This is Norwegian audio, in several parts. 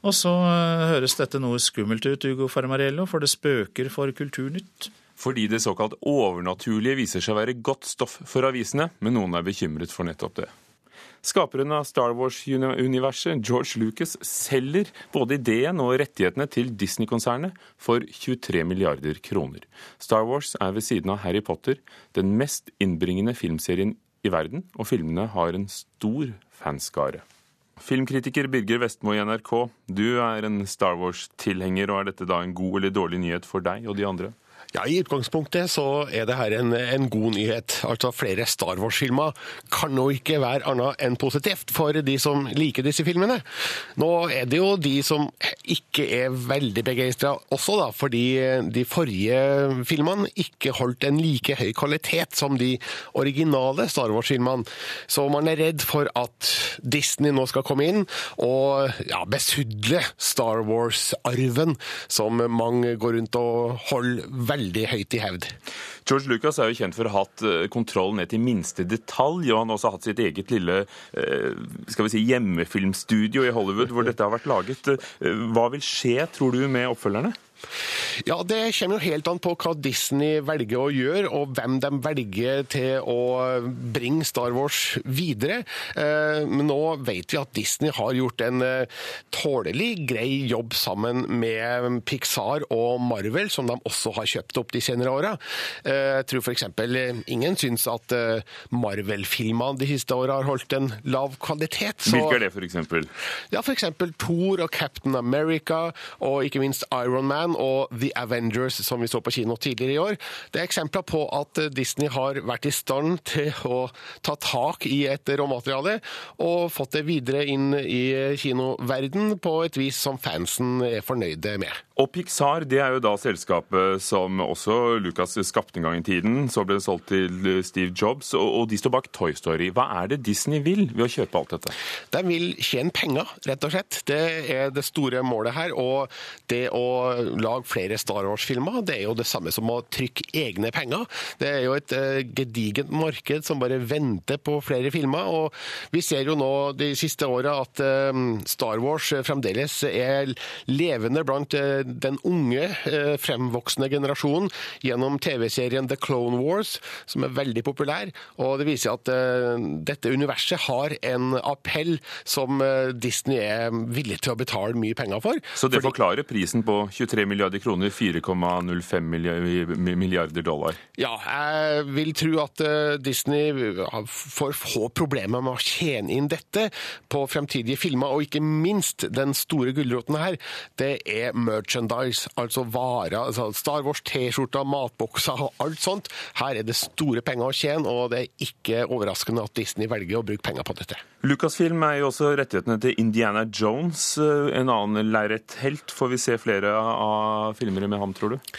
Og så eh, høres dette noe skummelt ut, Ugo Fermariello, for det spøker for Kulturnytt. Fordi det såkalt overnaturlige viser seg å være godt stoff for avisene, men noen er bekymret for nettopp det. Skaperen av Star Wars-universet, George Lucas, selger både ideen og rettighetene til Disney-konsernet for 23 milliarder kroner. Star Wars er ved siden av Harry Potter den mest innbringende filmserien i verden, og filmene har en stor fanskare. Filmkritiker Birger Vestmo i NRK, du er en Star Wars-tilhenger, og er dette da en god eller dårlig nyhet for deg og de andre? Ja, I utgangspunktet så er det her en, en god nyhet. Altså Flere Star Wars-filmer kan nå ikke være annet enn positivt for de som liker disse filmene. Nå er det jo de som ikke er veldig begeistra også, da, fordi de forrige filmene ikke holdt en like høy kvalitet som de originale Star Wars-filmene. Så man er redd for at Disney nå skal komme inn og ja, besudle Star Wars-arven, som mange går rundt og holder veldig veldig høyt i hevd. George Lucas er jo kjent for å ha hatt eh, kontroll ned til minste detalj, og han har også hatt sitt eget lille eh, skal vi si, hjemmefilmstudio i Hollywood hvor dette har vært laget. Eh, hva vil skje, tror du, med oppfølgerne? Ja, Det kommer jo helt an på hva Disney velger å gjøre, og hvem de velger til å bringe Star Wars videre. Eh, men nå vet vi at Disney har gjort en eh, tålelig grei jobb sammen med Pixar og Marvel, som de også har kjøpt opp de senere åra. Eh, jeg tror f.eks. ingen syns at Marvel-filmene de siste åra har holdt en lav kvalitet. Så... Hvilke er det, f.eks.? Ja, f.eks. Thor og Captain America, og ikke minst Iron Man man og The Avengers, som vi så på kino tidligere i år. Det er eksempler på at Disney har vært i stand til å ta tak i et råmateriale og fått det videre inn i kinoverden på et vis som fansen er fornøyde med. Og Pixar det er jo da selskapet som også Lucas skapte en gang i tiden. Så ble det solgt til Steve Jobs, og de står bak Toy Story. Hva er det Disney vil ved å kjøpe alt dette? De vil tjene penger, rett og slett. Det er det store målet her. Og det å lage flere Star Wars-filmer, det er jo det samme som å trykke egne penger. Det er jo et uh, gedigent marked som bare venter på flere filmer. Og vi ser jo nå de siste åra at uh, Star Wars fremdeles er levende blant uh, den unge, fremvoksende generasjonen gjennom TV-serien The Clone Wars, som er veldig populær. Og det viser at dette universet har en appell som Disney er villig til å betale mye penger for. Så det forklarer prisen på 23 3 milliarder kroner, 4,05 milliarder dollar. Ja, jeg vil tro at eh, Disney får få problemer med å tjene inn dette på fremtidige filmer, og ikke minst den store gulroten her, det er merchandise, altså varer. Altså Star Wars, T-skjorter, matbokser og alt sånt. Her er det store penger å tjene, og det er ikke overraskende at Disney velger å bruke penger på dette. Lucasfilm er jo også rettighetene til Indiana Jones, eh, en annen lerret-helt. Får vi se flere av filmer med ham, tror du?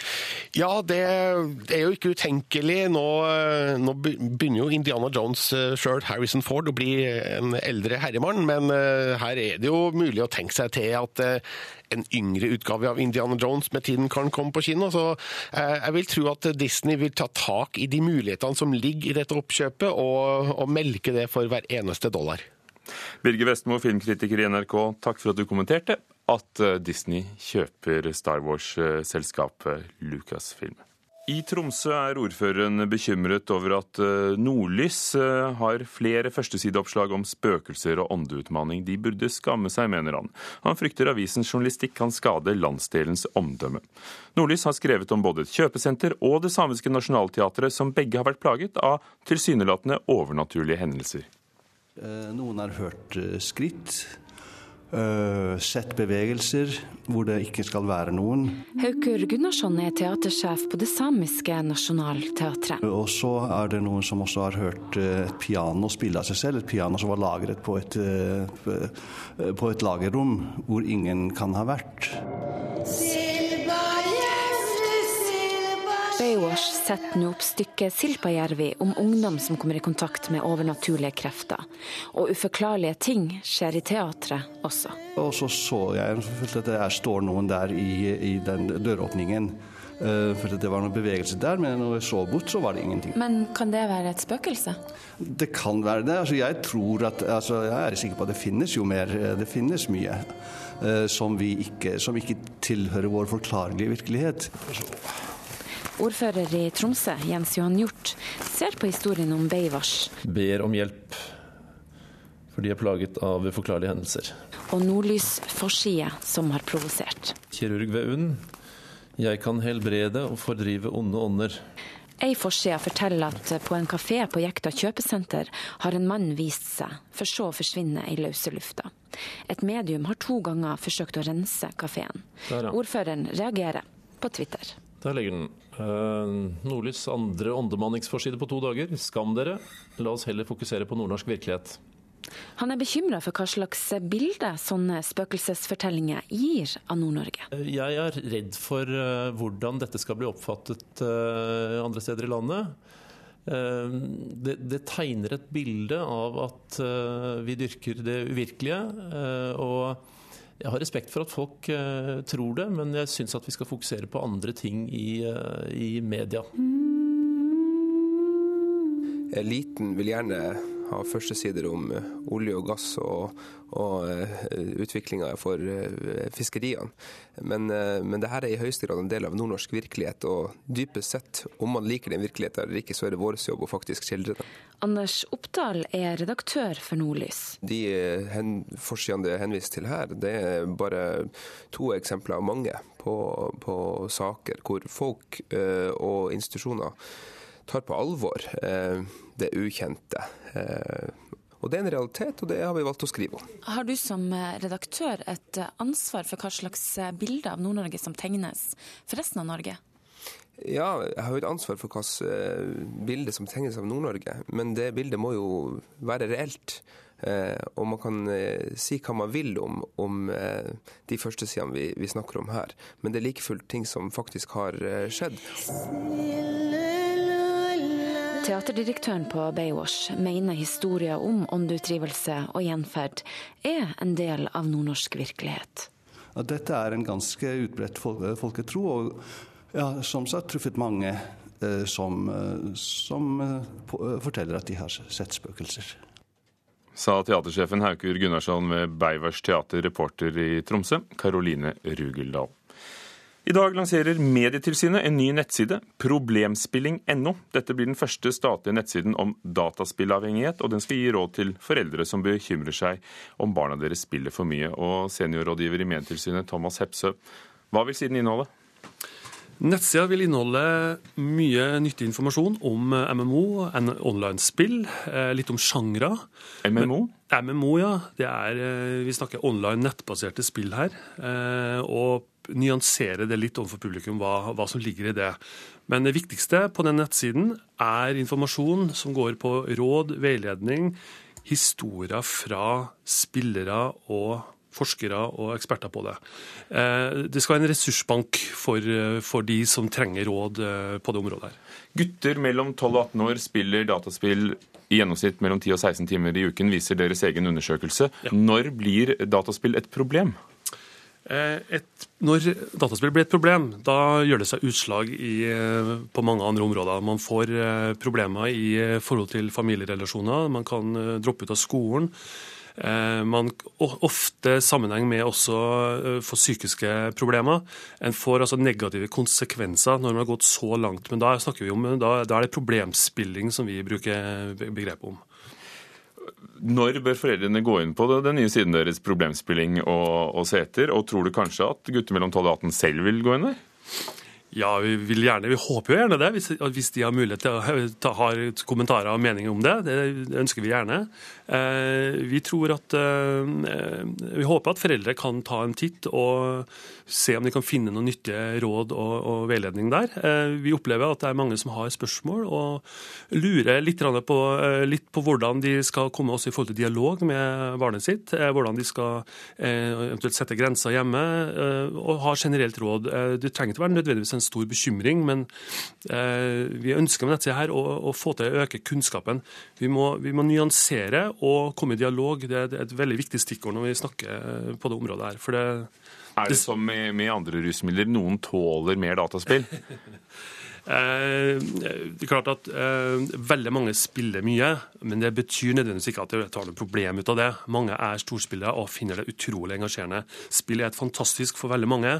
Ja, det, er jo ikke utenkelig. Nå, eh, nå, begynner jo Indiana Jones eh, sjøl, Harrison Ford, å bli en eldre herremann. Men her er det jo mulig å tenke seg til at en yngre utgave av Indiana Jones med tiden kan komme på kino. Så jeg vil tro at Disney vil ta tak i de mulighetene som ligger i dette oppkjøpet, og, og melke det for hver eneste dollar. Birger Vestmo, filmkritiker i NRK, takk for at du kommenterte at eh, Disney kjøper Star Wars-selskapet Lucasfilm. I Tromsø er ordføreren bekymret over at eh, Nordlys eh, har flere førstesideoppslag om spøkelser og åndeutmanning. De burde skamme seg, mener han. Han frykter avisens journalistikk kan skade landsdelens omdømme. Nordlys har skrevet om både et kjøpesenter og det samiske nasjonalteatret, som begge har vært plaget av tilsynelatende overnaturlige hendelser. Eh, noen har hørt skritt, eh, sett bevegelser hvor det ikke skal være noen. Haukur Gunnarsson er teatersjef på det samiske nasjonalteatret. Og så er det noen som også har hørt et piano spille av seg selv. Et piano som var lagret på et, på et lagerrom hvor ingen kan ha vært. Baywatch setter nå opp stykket Silpajärvi om ungdom som kommer i kontakt med overnaturlige krefter. Og uforklarlige ting skjer i teatret også. Og så så jeg at det står noen der i, i den døråpningen For det var noen bevegelse der, men når jeg så bort, så var det ingenting. Men kan det være et spøkelse? Det kan være det. Altså, jeg tror at altså, Jeg er sikker på at det finnes jo mer. Det finnes mye som, ikke, som ikke tilhører vår forklarlige virkelighet. Ordfører i Tromsø, Jens Johan Hjort, ser på historien om Beivars. Ber om hjelp, for de er plaget av uforklarlige hendelser. Og nordlysforside som har provosert. Kirurg ved UNN. Jeg kan helbrede og fordrive onde ånder. Ei forside forteller at på en kafé på Jekta kjøpesenter har en mann vist seg, for så å forsvinne i løse lufta. Et medium har to ganger forsøkt å rense kafeen. Ordføreren reagerer på Twitter. Der ligger den. Uh, Nordlys andre åndemanningsforside på to dager. Skam dere. La oss heller fokusere på nordnorsk virkelighet. Han er bekymra for hva slags bilde sånne spøkelsesfortellinger gir av Nord-Norge. Jeg er redd for uh, hvordan dette skal bli oppfattet andre steder i landet. Det, det, tegner et bilde av at vi dyrker det uvirkelige. og jeg har respekt for at folk uh, tror det, men jeg syns at vi skal fokusere på andre ting i, uh, i media. Eliten vil gjerne ha førstesider om eh, olje og gass og, og uh, utviklinga for uh, fiskeriene. Men, men det her er i høyeste grad en del av nordnorsk virkelighet. Og dypest sett, om man liker den virkeligheten eller ikke, så er det vår jobb å faktisk skildre den. Anders Oppdal er redaktør for Nordlys. De hen, forsidene det er henvist til her, det er bare to eksempler av mange på, på saker hvor folk og institusjoner tar på alvor det ukjente. Og Det er en realitet, og det har vi valgt å skrive om. Har du som redaktør et ansvar for hva slags bilder av Nord-Norge som tegnes for resten av Norge? Ja, jeg har jo et ansvar for hvilket bilde som tegnes av Nord-Norge. Men det bildet må jo være reelt. Og man kan si hva man vil om, om de førstesidene vi, vi snakker om her. Men det er like fullt ting som faktisk har skjedd. Teaterdirektøren på Baywatch mener historier om åndeutdrivelse og gjenferd er en del av nordnorsk virkelighet. Dette er en ganske utbredt folketro, og ja, som sagt truffet mange eh, som, som eh, forteller at de har sett spøkelser. Sa teatersjefen Haukur Gunnarsson ved Beivers teater, reporter i Tromsø, Karoline Rugeldal. I dag lanserer Medietilsynet en ny nettside, problemspilling.no. Dette blir den første statlige nettsiden om dataspillavhengighet, og den skal gi råd til foreldre som bekymrer seg om barna deres spiller for mye. Og seniorrådgiver i Medietilsynet, Thomas Hepsø, hva vil siden inneholde? Nettsida vil inneholde mye nyttig informasjon om MMO, online-spill, eh, litt om sjangre. MMO? MMO, ja. Det er, eh, vi snakker online nettbaserte spill her. Eh, og nyansere det litt overfor publikum, hva, hva, som ligger i det. Men det viktigste på den nettsiden er informasjon som går på råd, veiledning, historier fra spillere og forskere og eksperter på det. Eh, det skal være en ressursbank for, for de som trenger råd eh, på det området. her. Gutter mellom 12 og 18 år spiller dataspill i gjennomsnitt mellom 10 og 16 timer i uken, viser deres egen undersøkelse. Ja. Når blir dataspill et problem? Eh, et, når dataspill blir et problem, da gjør det seg utslag i, eh, på mange andre områder. Man får eh, problemer i forhold til familierelasjoner, man kan droppe ut av skolen. Man ofte sammenheng med også for psykiske problemer. En får altså negative konsekvenser når man har gått så langt. Men da vi om, da, da er det problemspilling som vi bruker begrepet om. Når bør foreldrene gå inn på den nye siden deres problemspilling og, og se etter? Og tror du kanskje at gutter mellom 12 og 18 selv vil gå inn der? Ja, vi vil gjerne, vi håper jo gjerne det, hvis, hvis de har mulighet til å ta, har kommentarer og meninger om det. Det ønsker vi gjerne. Eh, vi tror at eh, Vi håper at foreldre kan ta en titt og se om de kan finne noen nyttige råd og, og veiledning der. Eh, vi opplever at det er mange som har spørsmål og lurer litt på, eh, litt på hvordan de skal komme også i forhold til dialog med barnet sitt. Eh, hvordan de skal eh, eventuelt sette grenser hjemme, og har generelt råd. Det trenger ikke være nødvendigvis en en stor bekymring. Men eh, vi ønsker med dette her å, å, få til å øke kunnskapen. Vi må, vi må, nyansere og komme i dialog. Det er et veldig viktig stikkord når vi snakker på det området her. For det, er det som med, med andre rusmidler, noen tåler mer dataspill? Eh, det er klart at eh, Veldig mange spiller mye, men det betyr nødvendigvis ikke at det tar noe problem ut av det. Mange er storspillere og finner det utrolig engasjerende. Spill er et fantastisk for veldig mange,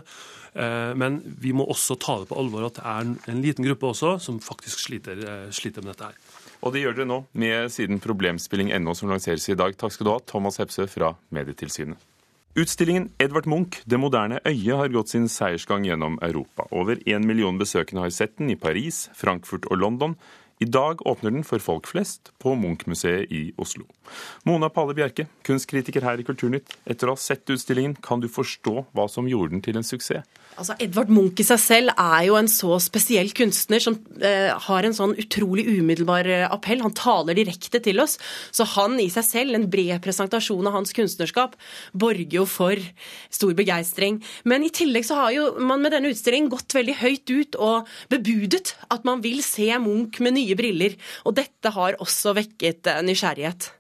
eh, men vi må også ta det på alvor at det er en liten gruppe også som faktisk sliter, sliter med dette her. Og det gjør dere nå med siden problemspilling.no som lanseres i dag. Takk skal du ha, Thomas Hepsø fra Medietilsynet. Utstillingen Edvard Munch, Det moderne øyet, har gått sin seiersgang gjennom Europa. Over én million besøkende har sett den i Paris, Frankfurt og London. I dag åpner den for folk flest på Munch-museet i Oslo. Mona Palle Bjerke, kunstkritiker her i Kulturnytt. Etter å ha sett utstillingen, kan du forstå hva som gjorde den til en suksess? Altså, Edvard Munch i seg selv er jo en så spesiell kunstner som eh, har en sånn utrolig umiddelbar eh, appell. Han taler direkte til oss. Så han i seg selv, en bred presentasjon av hans kunstnerskap, borger jo for stor begeistring. Men i tillegg så har jo man med denne utstillingen gått veldig høyt ut og bebudet at man vil se Munch med nye briller. Og dette har også vekket eh, nysgjerrighet.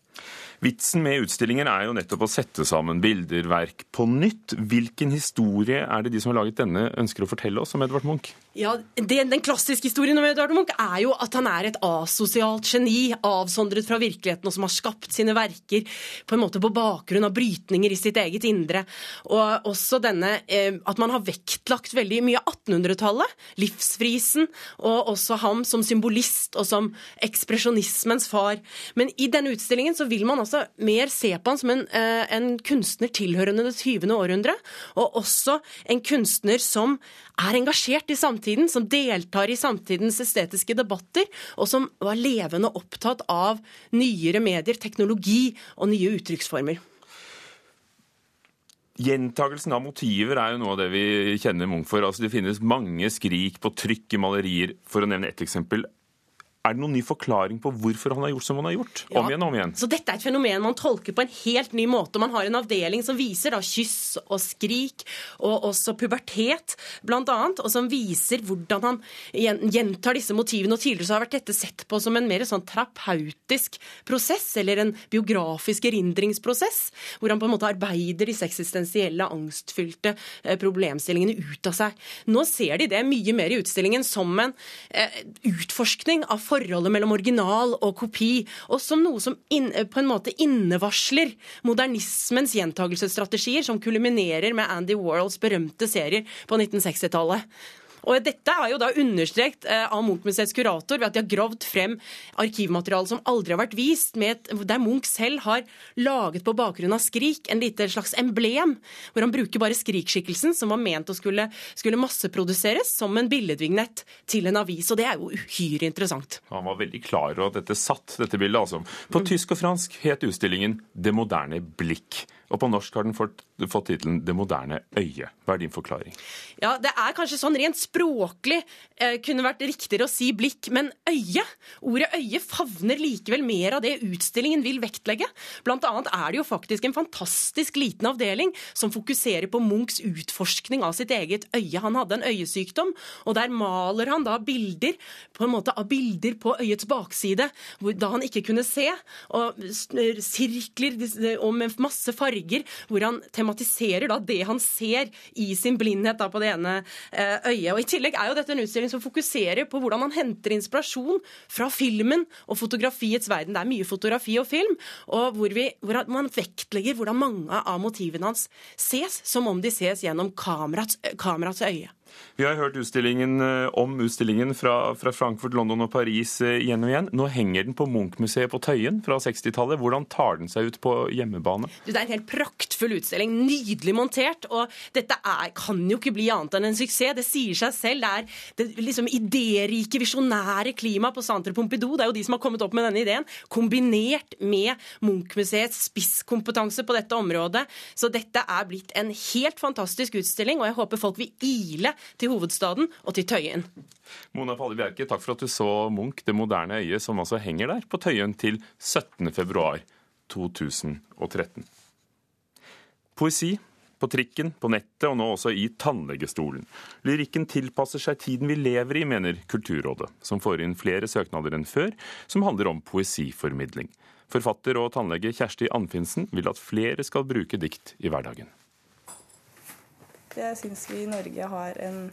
Vitsen med utstillingen er jo nettopp å sette sammen bilderverk på nytt. Hvilken historie er det de som har laget denne, ønsker å fortelle oss om Edvard Munch? Ja, det, Den klassiske historien om Edvard Munch er jo at han er et asosialt geni, avsondret fra virkeligheten, og som har skapt sine verker på en måte på bakgrunn av brytninger i sitt eget indre. Og også denne eh, at man har vektlagt veldig mye 1800-tallet, livsfrisen, og også ham som symbolist og som ekspresjonismens far. Men i denne utstillingen så vil man altså mer se på han som en, eh, en kunstner tilhørende det 20. århundre, og også en kunstner som er engasjert i samtiden, som deltar i samtidens estetiske debatter, og som var levende opptatt av nyere medier, teknologi og nye uttrykksformer. Gjentagelsen av motiver er jo noe av det vi kjenner Munch for. Altså, det finnes mange skrik på trykk i malerier. For å nevne ett eksempel. Er det noen ny forklaring på hvorfor han har gjort som han har gjort? Om igjen og om igjen. Så dette er et fenomen man tolker på en helt ny måte. Man har en avdeling som viser da kyss og skrik, og også pubertet, blant annet, og som viser hvordan han gjentar disse motivene. Og tidligere så har vært dette sett på som en mer sånn terapeutisk prosess, eller en biografisk erindringsprosess, hvor han på en måte arbeider disse eksistensielle, angstfylte eh, problemstillingene ut av seg. Nå ser de det mye mer i utstillingen som en eh, utforskning av forholdet mellom original og kopi, og som noe som in, på en måte innevarsler modernismens gjentagelsesstrategier, som kulminerer med Andy Warhols berømte serier på 1960-tallet. Og Dette er jo da understreket eh, av Munch-museets kurator ved at de har gravd frem arkivmateriale som aldri har vært vist, et, der Munch selv har laget på bakgrunn av Skrik en lite slags emblem, hvor han bruker bare Skrik-skikkelsen, som var ment å skulle, skulle masseproduseres som en billedvignett til en avis. Og det er jo uhyre interessant. Han var veldig klar over at dette satt, dette bildet, altså. På tysk og fransk het utstillingen 'Det moderne blikk'. Og på norsk har den fått, fått tittelen 'Det moderne øyet'. Hva er din forklaring? Ja, Det er kanskje sånn rent språklig eh, kunne vært riktigere å si blikk, men øye, ordet øye favner likevel mer av det utstillingen vil vektlegge. Blant annet er det jo faktisk en fantastisk liten avdeling som fokuserer på Munchs utforskning av sitt eget øye. Han hadde en øyesykdom, og der maler han da bilder på en måte av bilder på øyets bakside, da han ikke kunne se, og sirkler og med masse farger farger, hvor han tematiserer da det han ser i sin blindhet da på det ene eh, øyet. Og I tillegg er jo dette en utstilling som fokuserer på hvordan han henter inspirasjon fra filmen og fotografiets verden. Det er mye fotografi og film, og hvor, vi, hvor man vektlegger hvordan mange av motivene hans ses som om de ses gjennom kamerats, kamerats øye. Vi har hørt utstillingen eh, om utstillingen fra, fra, Frankfurt, London og Paris eh, igjen og igjen. Nå henger den på Munch-museet på Tøyen fra 60-tallet. Hvordan tar den seg ut på hjemmebane? Det er en helt praktfull utstilling. Nydelig montert. Og dette er, kan jo ikke bli annet enn en suksess. Det sier seg selv. Det er det liksom idérike, visjonære klimaet på Centre Pompidou. Det er jo de som har kommet opp med denne ideen. Kombinert med Munch-museets spisskompetanse på dette området. Så dette er blitt en helt fantastisk utstilling, og jeg håper folk vil ile til hovedstaden og til Tøyen. Mona Palle Bjerke, takk for at du så Munch, det moderne øyet, som altså henger der på Tøyen til 17.2.2013. Poesi på trikken, på nettet og nå også i tannlegestolen. Lyrikken tilpasser seg tiden vi lever i, mener Kulturrådet, som får inn flere søknader enn før, som handler om poesiformidling. Forfatter og tannlege Kjersti Anfinsen vil at flere skal bruke dikt i hverdagen. Jeg syns vi i Norge har en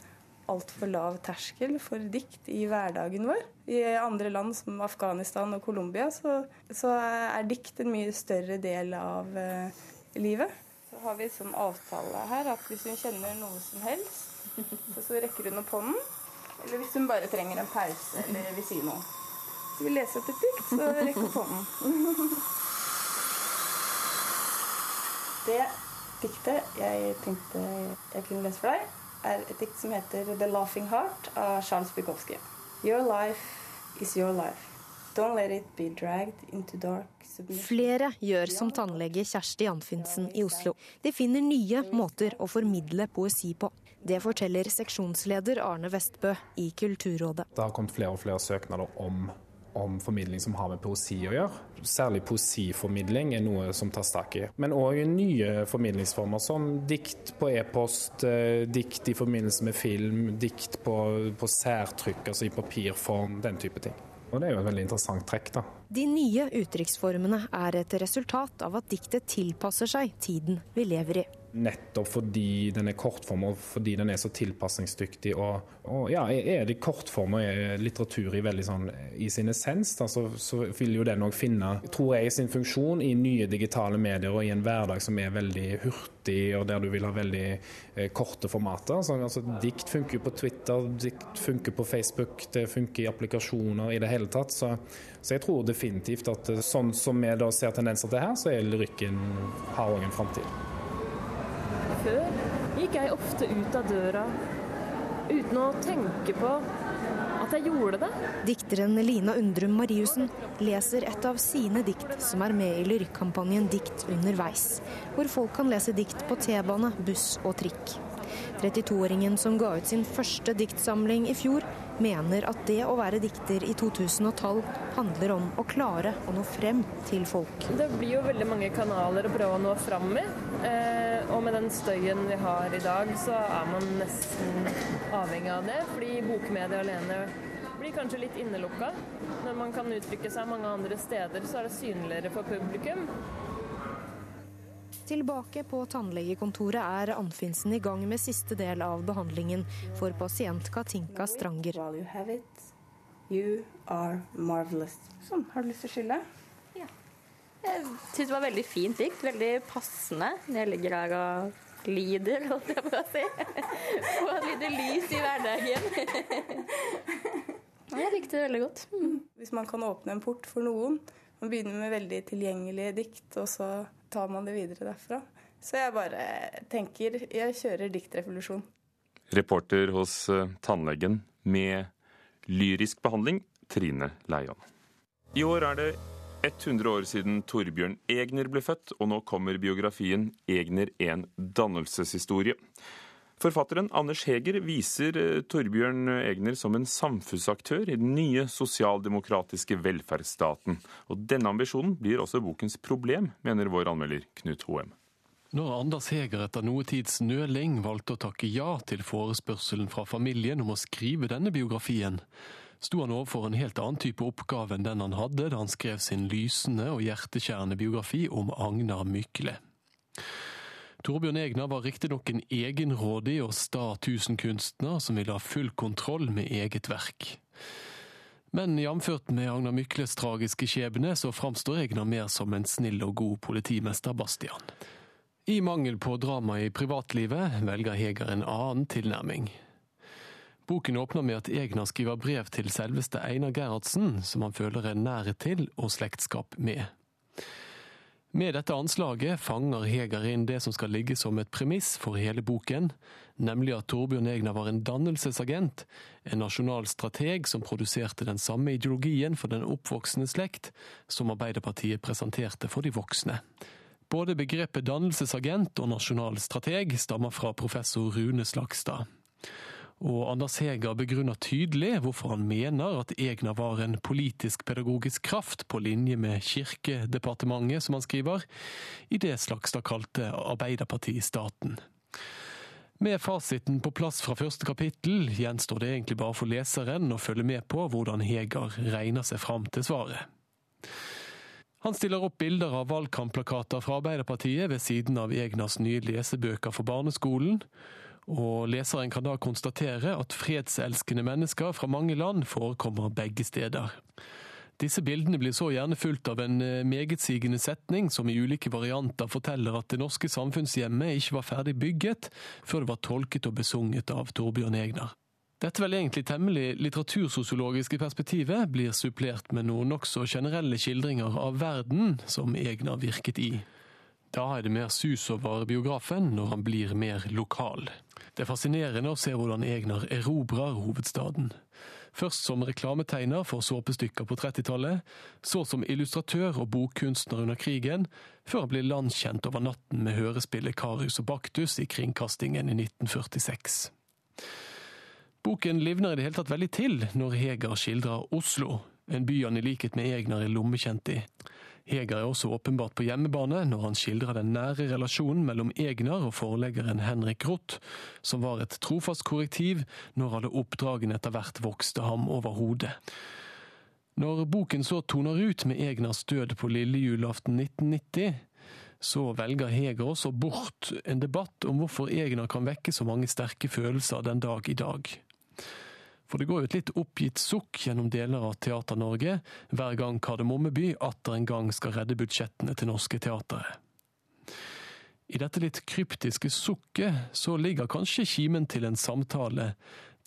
altfor lav terskel for dikt i hverdagen vår. I andre land som Afghanistan og Colombia så, så, er dikt en mye større del av eh, livet. Så har vi som avtale her at hvis hun kjenner noe som helst, så rekker hun opp hånden. Eller hvis hun bare trenger en pause eller vil si noe. Hvis vi leser opp et dikt, så rekker hun opp hånden. Det diktet jeg tenkte jeg kunne lese for deg, er et dikt som heter 'The Laughing Heart' av Charles Bukowski. Your life is your life. Don't let it be dragged into dark Flere gjør som tannlege Kjersti Anfinsen i Oslo. De finner nye måter å formidle poesi på. Det forteller seksjonsleder Arne Vestbø i Kulturrådet. Det har kommet flere og flere søknader om om formidling som har med poesi å gjøre. Særlig poesiformidling er noe som tas tak i. Men òg nye formidlingsformer som dikt på e-post, eh, dikt i forbindelse med film, dikt på, på særtrykk, altså i papirform, den type ting. Og Det er jo et veldig interessant trekk. da. De nye uttrykksformene er et resultat av at diktet tilpasser seg tiden vi lever i. Nettopp fordi den er kortform og fordi den er så tilpasningsdyktig. Og, og ja, er det kortform og er litteratur i, veldig sånn, i sin essens, da, så, så, vil jo den òg finne tror jeg, sin funksjon i nye digitale medier og i en hverdag som er veldig hurtig, og der du vil ha veldig eh, korte formater. Så, altså, dikt funker på Twitter, dikt funker på Facebook, det funker i applikasjoner i det hele tatt. Så, så jeg tror definitivt at eh, sånn som vi da ser tendenser til her, så er lyrikken har òg en framtid. Før gikk jeg ofte ut av døra uten å tenke på at jeg gjorde det. Dikteren Lina Undrum Mariussen leser et av sine dikt som er med i lyrikkampanjen Dikt underveis, hvor folk kan lese dikt på T-bane, buss og trikk. 32-åringen som ga ut sin første diktsamling i fjor, mener at det å være dikter i 2012 handler om å klare å nå frem til folk. Det blir jo veldig mange kanaler å prøve å nå fram i. Eh, og med den støyen vi har i dag, så er man nesten avhengig av det. Fordi bokmedia alene blir kanskje litt innelukka. Når man kan uttrykke seg mange andre steder, så er det synligere for publikum. Tilbake på tannlegekontoret er Anfinsen i gang med siste del av behandlingen for pasient Katinka Stranger. Sånn, har du lyst til å skylle? Ja. Jeg syns det var veldig fint dikt. Veldig passende jeg ligger der og lider, holdt jeg på å si. Og et lite lys i hverdagen. Jeg likte det veldig godt. Mm. Hvis man kan åpne en port for noen, man begynner med veldig tilgjengelige dikt, og så tar man det videre derfra. Så jeg bare tenker jeg kjører diktrevolusjon. Reporter hos eh, tannlegen med lyrisk behandling, Trine Leion. I år er det 100 år siden Torbjørn Egner ble født, og nå kommer biografien 'Egner en dannelseshistorie'. Forfatteren Anders Heger viser eh, Torbjørn Egner som en samfunnsaktør i den nye sosialdemokratiske velferdsstaten. Og denne ambisjonen blir også bokens problem, mener vår anmelder Knut Hoem. Når Anders Heger etter noe tids nøling valgte å takke ja til forespørselen fra familien om å skrive denne biografien, sto han overfor en helt annen type oppgave enn den han hadde da han skrev sin lysende og hjertekjærende biografi om Agnar Mykle. Torbjørn Egner var riktignok en egenrådig og sta tusenkunstner som ville ha full kontroll med eget verk. Men jamført med Agnar Mykles tragiske skjebne, så framstår Egner mer som en snill og god politimester Bastian. I mangel på drama i privatlivet velger Heger en annen tilnærming. Boken åpner med at Egner skriver brev til selveste Einar Gerhardsen, som han føler en nærhet til og slektskap med. Med dette anslaget fanger Heger inn det som skal ligge som et premiss for hele boken, nemlig at Torbjørn Egner var en dannelsesagent, en nasjonal strateg som produserte den samme ideologien for den oppvoksende slekt som Arbeiderpartiet presenterte for de voksne. Både begrepet dannelsesagent og nasjonal strateg stammer fra professor Rune Slagstad. Og Anders Heger begrunner tydelig hvorfor han mener at Egna var en politisk-pedagogisk kraft på linje med Kirkedepartementet, som han skriver, i det Slagstad kalte Arbeiderpartistaten. Med fasiten på plass fra første kapittel gjenstår det egentlig bare for leseren å følge med på hvordan Heger regner seg fram til svaret. Han stiller opp bilder av valgkampplakater fra Arbeiderpartiet ved siden av Egnas nye lesebøker for barneskolen, og leseren kan da konstatere at fredselskende mennesker fra mange land forekommer begge steder. Disse bildene blir så gjerne fulgt av en eh, megetsigende setning som i ulike varianter forteller at det norske samfunnshjemmet ikke var ferdig bygget før det var tolket og besunget av Torbjørn Egner. Dette vel egentlig temmelig litteratursosiologiske perspektivet blir supplert med noen nokså generelle skildringer av verden som Egner virket i. Da er det mer sus over biografen når han blir mer lokal. Det er fascinerende å se hvordan Egner erobrer hovedstaden. Først som reklametegner for såpestykker på 30-tallet, så som illustratør og bokkunstner under krigen, før han blir landkjent over natten med hørespillet Karius og Baktus i kringkastingen i 1946. Boken livner i det hele tatt veldig til når Heger skildrer Oslo, en by han i likhet med Egner er lommekjent i. Heger er også åpenbart på hjemmebane når han skildrer den nære relasjonen mellom Egner og forleggeren Henrik Roth, som var et trofast korrektiv når alle oppdragene etter hvert vokste ham over hodet. Når boken så toner ut med Egners død på lille julaften 1990, så velger Heger også bort en debatt om hvorfor Egner kan vekke så mange sterke følelser den dag i dag. For det går jo et litt oppgitt sukk gjennom deler av Teater-Norge hver gang Kardemommeby atter en gang skal redde budsjettene til norske teatre. I dette litt kryptiske sukket så ligger kanskje kimen til en samtale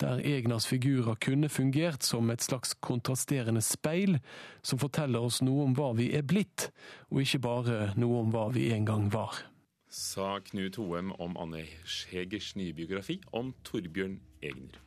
der Egners figurer kunne fungert som et slags kontrasterende speil som forteller oss noe om hva vi er blitt, og ikke bare noe om hva vi en gang var. Sa Knut Hoem om Anne Skjegers nye biografi om Torbjørn Egner.